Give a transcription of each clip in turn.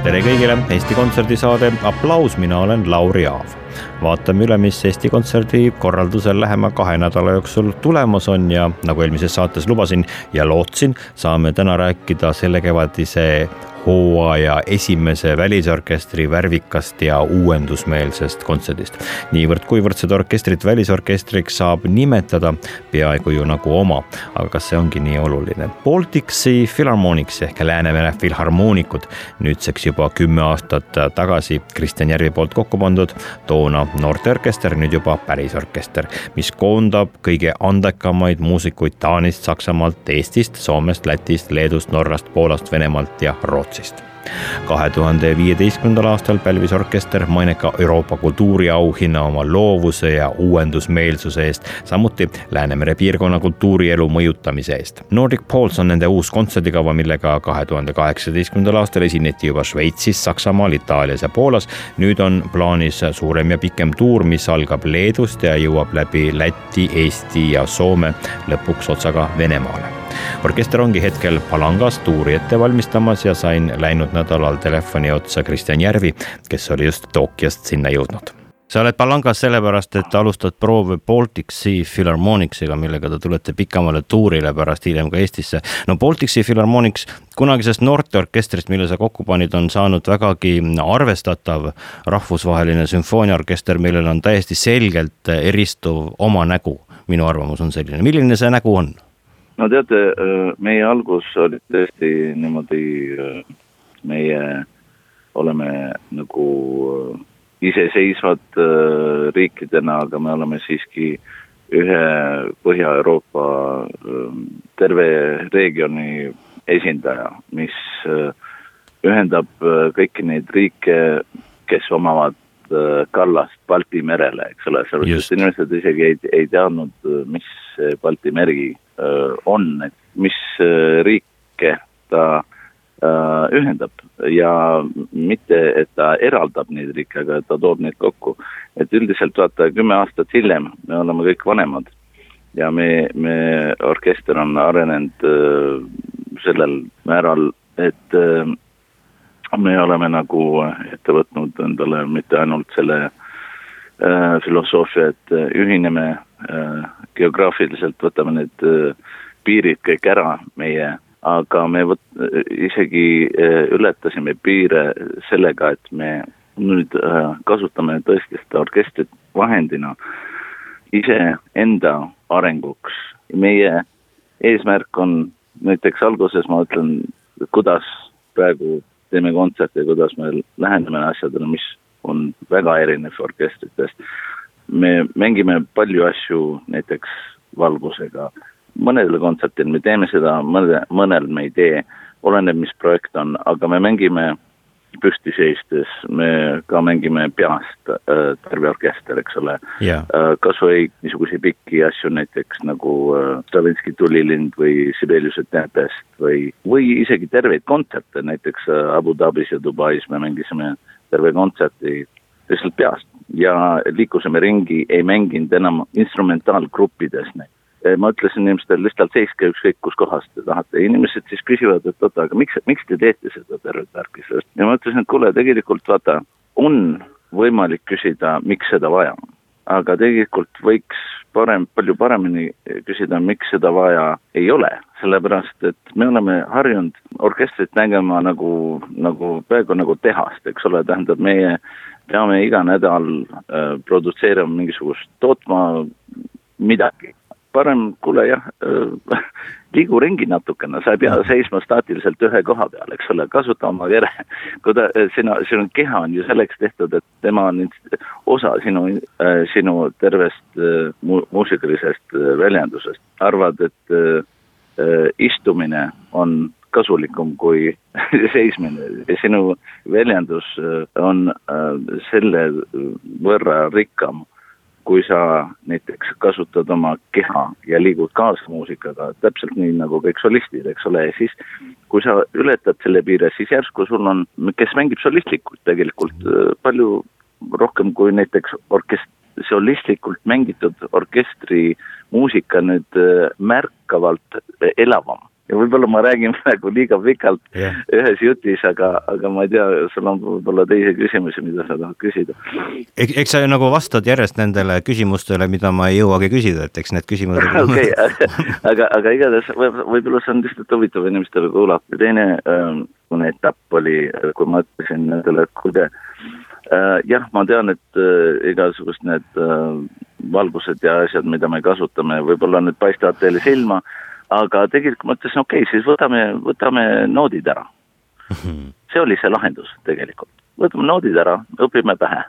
Tere kõigile, Eesti Kontserdi saade Applaus, mina olen Lauri Aav. vaatame üle, mis Eesti Kontserdi korraldusel lähema kahe nädala jooksul tulemas on ja nagu eelmises saates lubasin ja lootsin, saame täna rääkida sellekevadise hooaja esimese välisorkestri värvikast ja uuendusmeelsest kontserdist. niivõrd-kuivõrd seda orkestrit välisorkestriks saab nimetada peaaegu ju nagu oma, aga kas see ongi nii oluline? Baltic Sea Philharmonics ehk Läänemere filharmoonikud, nüüdseks juba kümme aastat tagasi Kristjan Järvi poolt kokku pandud, toona noorteorkester, nüüd juba päris orkester, mis koondab kõige andekamaid muusikuid Taanist, Saksamaalt, Eestist, Soomest, Lätist, Leedust, Norrast, Poolast, Venemaalt ja Rootsist Rootsist kahe tuhande viieteistkümnendal aastal pälvis orkester maineka Euroopa kultuuriauhinna oma loovuse ja uuendusmeelsuse eest, samuti Läänemere piirkonna kultuurielu mõjutamise eest. Nordic Pulse on nende uus kontserdikava, millega kahe tuhande kaheksateistkümnendal aastal esineti juba Šveitsis, Saksamaal, Itaalias ja Poolas. nüüd on plaanis suurem ja pikem tuur, mis algab Leedust ja jõuab läbi Läti, Eesti ja Soome lõpuks otsaga Venemaale orkester ongi hetkel Palangas tuuri ette valmistamas ja sain läinud nädalal telefoni otsa Kristjan Järvi, kes oli just Tokyost sinna jõudnud sa oled Palangas sellepärast, et alustad proove Baltic Sea Philharmonicsiga, millega te tulete pikemale tuurile pärast hiljem ka Eestisse. no Baltic Sea Philharmonics kunagisest noorteorkestrist, mille sa kokku panid, on saanud vägagi arvestatav rahvusvaheline sümfooniaorkester, millel on täiesti selgelt eristuv oma nägu. minu arvamus on selline, milline see nägu on? No teate, meie algus oli tõesti niimoodi, meie oleme nagu iseseisvad riikidena, aga me oleme siiski ühe Põhja-Euroopa terve regiooni esindaja, mis ühendab kõiki neid riike, kes omavad kallast Balti merele, eks ole, sellepärast et inimesed isegi ei, ei teadnud, mis Balti meri on, et mis riike ta ühendab ja mitte, et ta eraldab neid riike, aga ta toob neid kokku. et üldiselt vaata, kümme aastat hiljem me oleme kõik vanemad ja me, me, orkester on arenenud sellel määral, et me oleme nagu ette võtnud endale mitte ainult selle äh, filosoofia, et ühineme äh, geograafiliselt, võtame need äh, piirid kõik ära meie, aga me võt-, isegi äh, ületasime piire sellega, et me nüüd äh, kasutame tõesti seda orkestrit vahendina iseenda arenguks. meie eesmärk on näiteks alguses ma ütlen, kuidas praegu teeme kontserte, kuidas me läheneme asjadele, mis on väga erinev orkestritest. Me mängime palju asju näiteks valgusega, mõnedel kontsertil me teeme seda, mõne, mõnel me ei tee, oleneb, mis projekt on, aga me mängime püsti seistes, me ka mängime peast äh, terve orkester, eks ole. Yeah.. Äh, kas või niisuguseid pikki asju näiteks nagu äh, Stravinski tulilind või Sibeliuse Tempest või, või isegi terveid kontserte, näiteks äh, Abu Dhabis ja Dubais me mängisime terve kontserti lihtsalt peast ja liikusime ringi, ei mänginud enam instrumentaalgruppides neid Eh, ma ütlesin inimestele lihtsalt seiske ükskõik kus kohas te tahate, inimesed siis küsivad, et oota, aga miks, miks te teete seda tervet värki sellest ja ma ütlesin, et kuule, tegelikult vaata, on võimalik küsida, miks seda vaja on. aga tegelikult võiks parem, palju paremini küsida, miks seda vaja ei ole, sellepärast et me oleme harjunud orkestrit nägema nagu, nagu peaaegu nagu tehast, eks ole, tähendab, meie peame iga nädal äh, produtseerima mingisugust, tootma midagi parem, kuule jah äh,, liigu ringi natukene, sa ei pea seisma staatiliselt ühe koha peal, eks ole, kasuta oma kere. kui ta, sinu, sinu keha on ju selleks tehtud, et tema on osa sinu äh,, sinu tervest äh, mu muusikalisest äh, väljendusest. arvad, et äh, istumine on kasulikum kui seismine. sinu väljendus on selle võrra rikkam kui sa näiteks kasutad oma keha ja liigud kaasa muusikaga, täpselt nii nagu kõik solistid, eks ole, ja siis kui sa ületad selle piire, siis järsku sul on, kes mängib solistlikult tegelikult palju rohkem kui näiteks orkest-, solistlikult mängitud orkestri muusika nüüd märkavalt elavam ja võib-olla ma räägin praegu liiga pikalt yeah. ühes jutis, aga, aga ma ei tea, sul on võib-olla teisi küsimusi, mida sa tahad küsida. eks, eks sa ju nagu vastad järjest nendele küsimustele, mida ma ei jõuagi küsida, et eks need küsimused okei, aga, aga igatahes võib, võib-olla see on lihtsalt huvitav inimestele kuulata. teine ähm, etapp oli, kui ma ütlesin nendele, et kuulge äh,, jah, ma tean, et äh, igasugused need äh, valgused ja asjad, mida me kasutame, võib-olla nüüd paistavad teile silma aga tegelikult ma ütlesin, okei okay,, siis võtame, võtame noodid ära. see oli see lahendus tegelikult, võtame noodid ära, õpime pähe.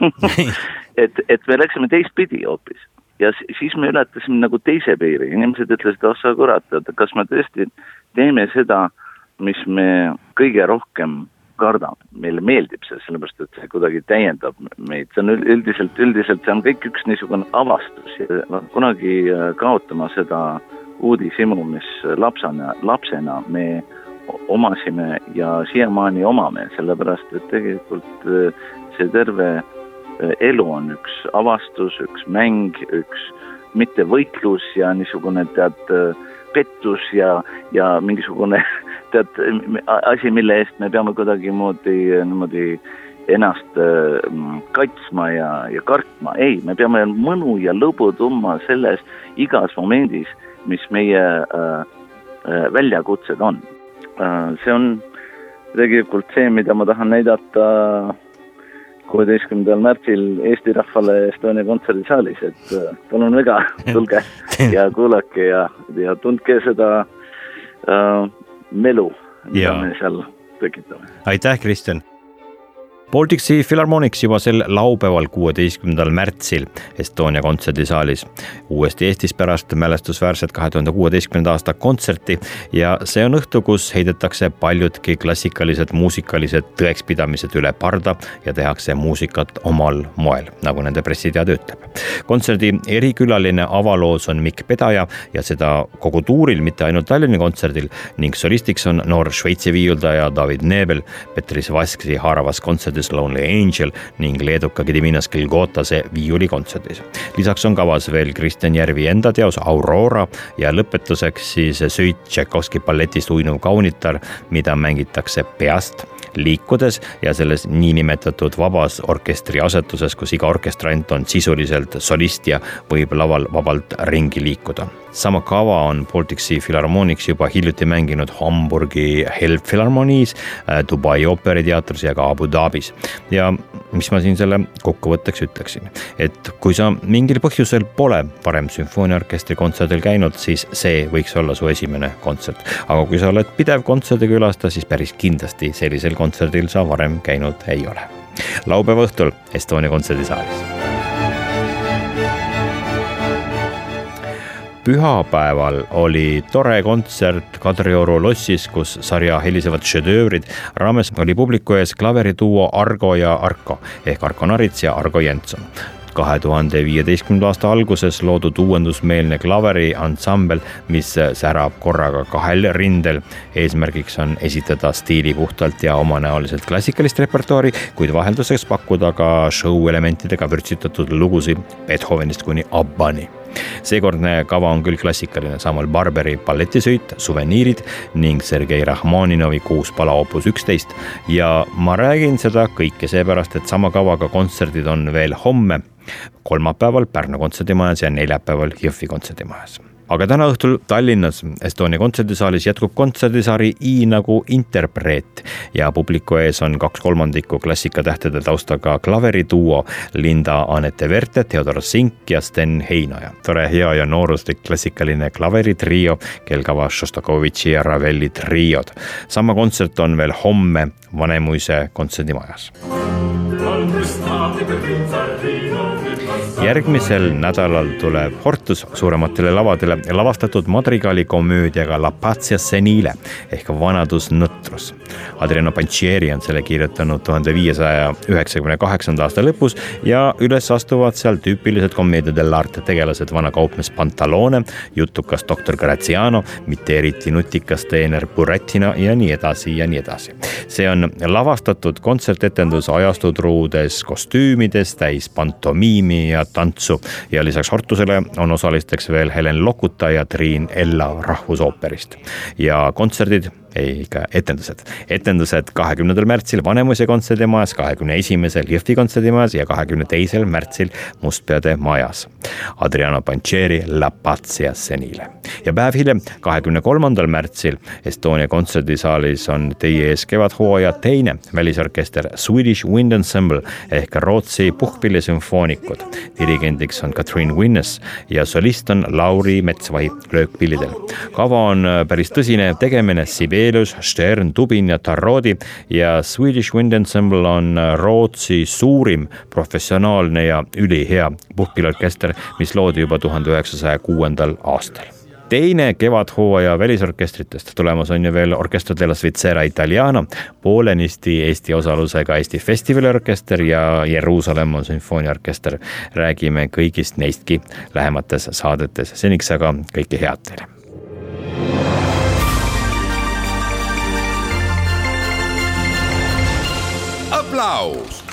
Et, et me läksime teistpidi hoopis. Ja siis me ületasime nagu teise piiri, inimesed ütlesid, oh sa kurat, et kas me tõesti teeme seda, mis me kõige rohkem kardame, meile meeldib see, sellepärast et see kuidagi täiendab meid, see on üldiselt, üldiselt see on kõik üks niisugune avastus. Ja kunagi äh, kaotama seda äh, uudishimu, mis lapsena, lapsena me omasime ja siiamaani omame, sellepärast et tegelikult äh, see terve äh, elu on üks avastus, üks mäng, üks mitte võitlus ja niisugune tead äh, pettus ja, ja mingisugune tead asi, mille eest me peame kuidagimoodi niimoodi ennast kaitsma ja, ja kartma, ei, me peame mõnu ja lõbu tundma selles igas momendis mis meie äh, äh, väljakutsed on. Äh, see on tegelikult see, mida ma tahan näidata kuueteistkümnendal märtsil Eesti rahvale Estonia kontserdisaalis, et palun väga, tulge ja kuulake ja, ja tundke seda äh, melu, mida me seal tekitame. aitäh, Kristjan Baltic Sea Philharmonics juba sel laupäeval, kuueteistkümnendal märtsil Estonia kontserdisaalis. uuesti Eestis pärast mälestusväärset kahe tuhande kuueteistkümnenda aasta kontserti ja see on õhtu, kus heidetakse paljudki klassikalised muusikalised tõekspidamised üle parda ja tehakse muusikat omal moel, nagu nende pressiteade ütleb. kontserdi erikülaline avaloos on Mikk Pedaja ja seda kogu tuuril, mitte ainult Tallinna kontserdil ning solistiks on noor Šveitsi viiuldaja David Nebel Petris Vasksi haaravas kontserdis kontserdis Lonely Angel ning leeduka Gediminas Kilgotase viiulikontserdis. lisaks on kavas veel Kristjan Järvi enda teos Aurora ja lõpetuseks siis Süit Tšaikovski balletist Uinuv kaunitar, mida mängitakse peast liikudes ja selles niinimetatud vabas orkestri asetuses, kus iga orkestrant on sisuliselt solist ja võib laval vabalt ringi liikuda. sama kava on Baltic Sea Philharmonics juba hiljuti mänginud Hamburgi Elbphilharmoniis, äh, Dubai ooperiteatris ja ka Abu Dhabis ja mis ma siin selle kokkuvõtteks ütleksin, et kui sa mingil põhjusel pole varem sümfooniaorkestri kontserdil käinud, siis see võiks olla su esimene kontsert. aga kui sa oled pidev kontserdikülastaja, siis päris kindlasti sellisel kontserdil sa varem käinud ei ole. laupäeva õhtul Estonia kontserdisaalis pühapäeval oli tore kontsert Kadrioru lossis, kus sarja Helisevad šedöövrid raames oli publiku ees klaveriduo Argo ja Arko ehk Arko Narits ja Argo Jenson kahe tuhande viieteistkümnenda aasta alguses loodud uuendusmeelne klaveriansambel, mis särab korraga kahel rindel. eesmärgiks on esitada stiilipuhtalt ja omanäoliselt klassikalist repertuaari, kuid vahelduseks pakkuda ka show elementidega vürtsitatud lugusid Beethovenist kuni Abbani seekordne kava on küll klassikaline, Samuel Barberi balletisõit, suveniirid ning Sergei Rahmaninovi kuus pala opus üksteist. ja ma räägin seda kõike seepärast, et sama kavaga kontserdid on veel homme, kolmapäeval Pärnu kontserdimajas ja neljapäeval Jõhvi kontserdimajas aga täna õhtul Tallinnas Estonia kontserdisaalis jätkub kontserdisari I nagu interpreet ja publiku ees on kaks kolmandikku klassikatähtede taustaga klaveriduo Linda Anette Verte, Theodor Sink ja Sten Heinoja. tore, hea ja nooruslik klassikaline klaveritrio, kelkava Šostakovitši ja Ravelli triod. sama kontsert on veel homme Vanemuise kontserdimajas järgmisel nädalal tuleb Hortus suurematele lavadele lavastatud madrigaalikomöödiaga La Pazia Senile ehk vanadusnõtrus. Adriano Panchieri on selle kirjutanud tuhande viiesaja üheksakümne kaheksanda aasta lõpus ja üles astuvad seal tüüpilised commedia dell'arte tegelased, vana kaupmees Pantalone, jutukas doktor Graziano, mitte eriti nutikas teener Burettina ja nii edasi ja nii edasi. see on lavastatud kontsertetendus ajastutruudes kostüümides, täis pantomiimi ja tantsu ja lisaks Hortusele on osalisteks veel Helen Lokuta ja Triin Ella Rahvusooperist. ja kontserdid ei ikka etendused. etendused kahekümnendal märtsil Vanemuise kontserdimajas, kahekümne esimesel Jõhvi kontserdimajas ja kahekümne teisel märtsil Mustpeade majas. Adriano Pancheri La Pazia Senile. ja päev hiljem, kahekümne kolmandal märtsil Estonia kontserdisaalis on teie ees kevadhooaja teine välisorkester Swedish Wind Ensemble ehk Rootsi puhkpillisümfoonikud. dirigendiks on Katrin Winnes ja solist on Lauri Metsvai löökpillidel. kava on päris tõsine tegemine Siberia Sibelius, Stern, Tubin ja Tarodi ja Swedish Wind Ensemble on Rootsi suurim professionaalne ja ülihea puhkpilliorkester, mis loodi juba tuhande üheksasaja kuuendal aastal teine kevadhooaja välisorkestritest, tulemas on ju veel Orchestra della Svizzera Italiana, poolenisti Eesti osalusega Eesti festivaliorkester ja Jeruusalemma sümfooniaorkester. räägime kõigist neistki lähemates saadetes, seniks aga kõike head teile aplaus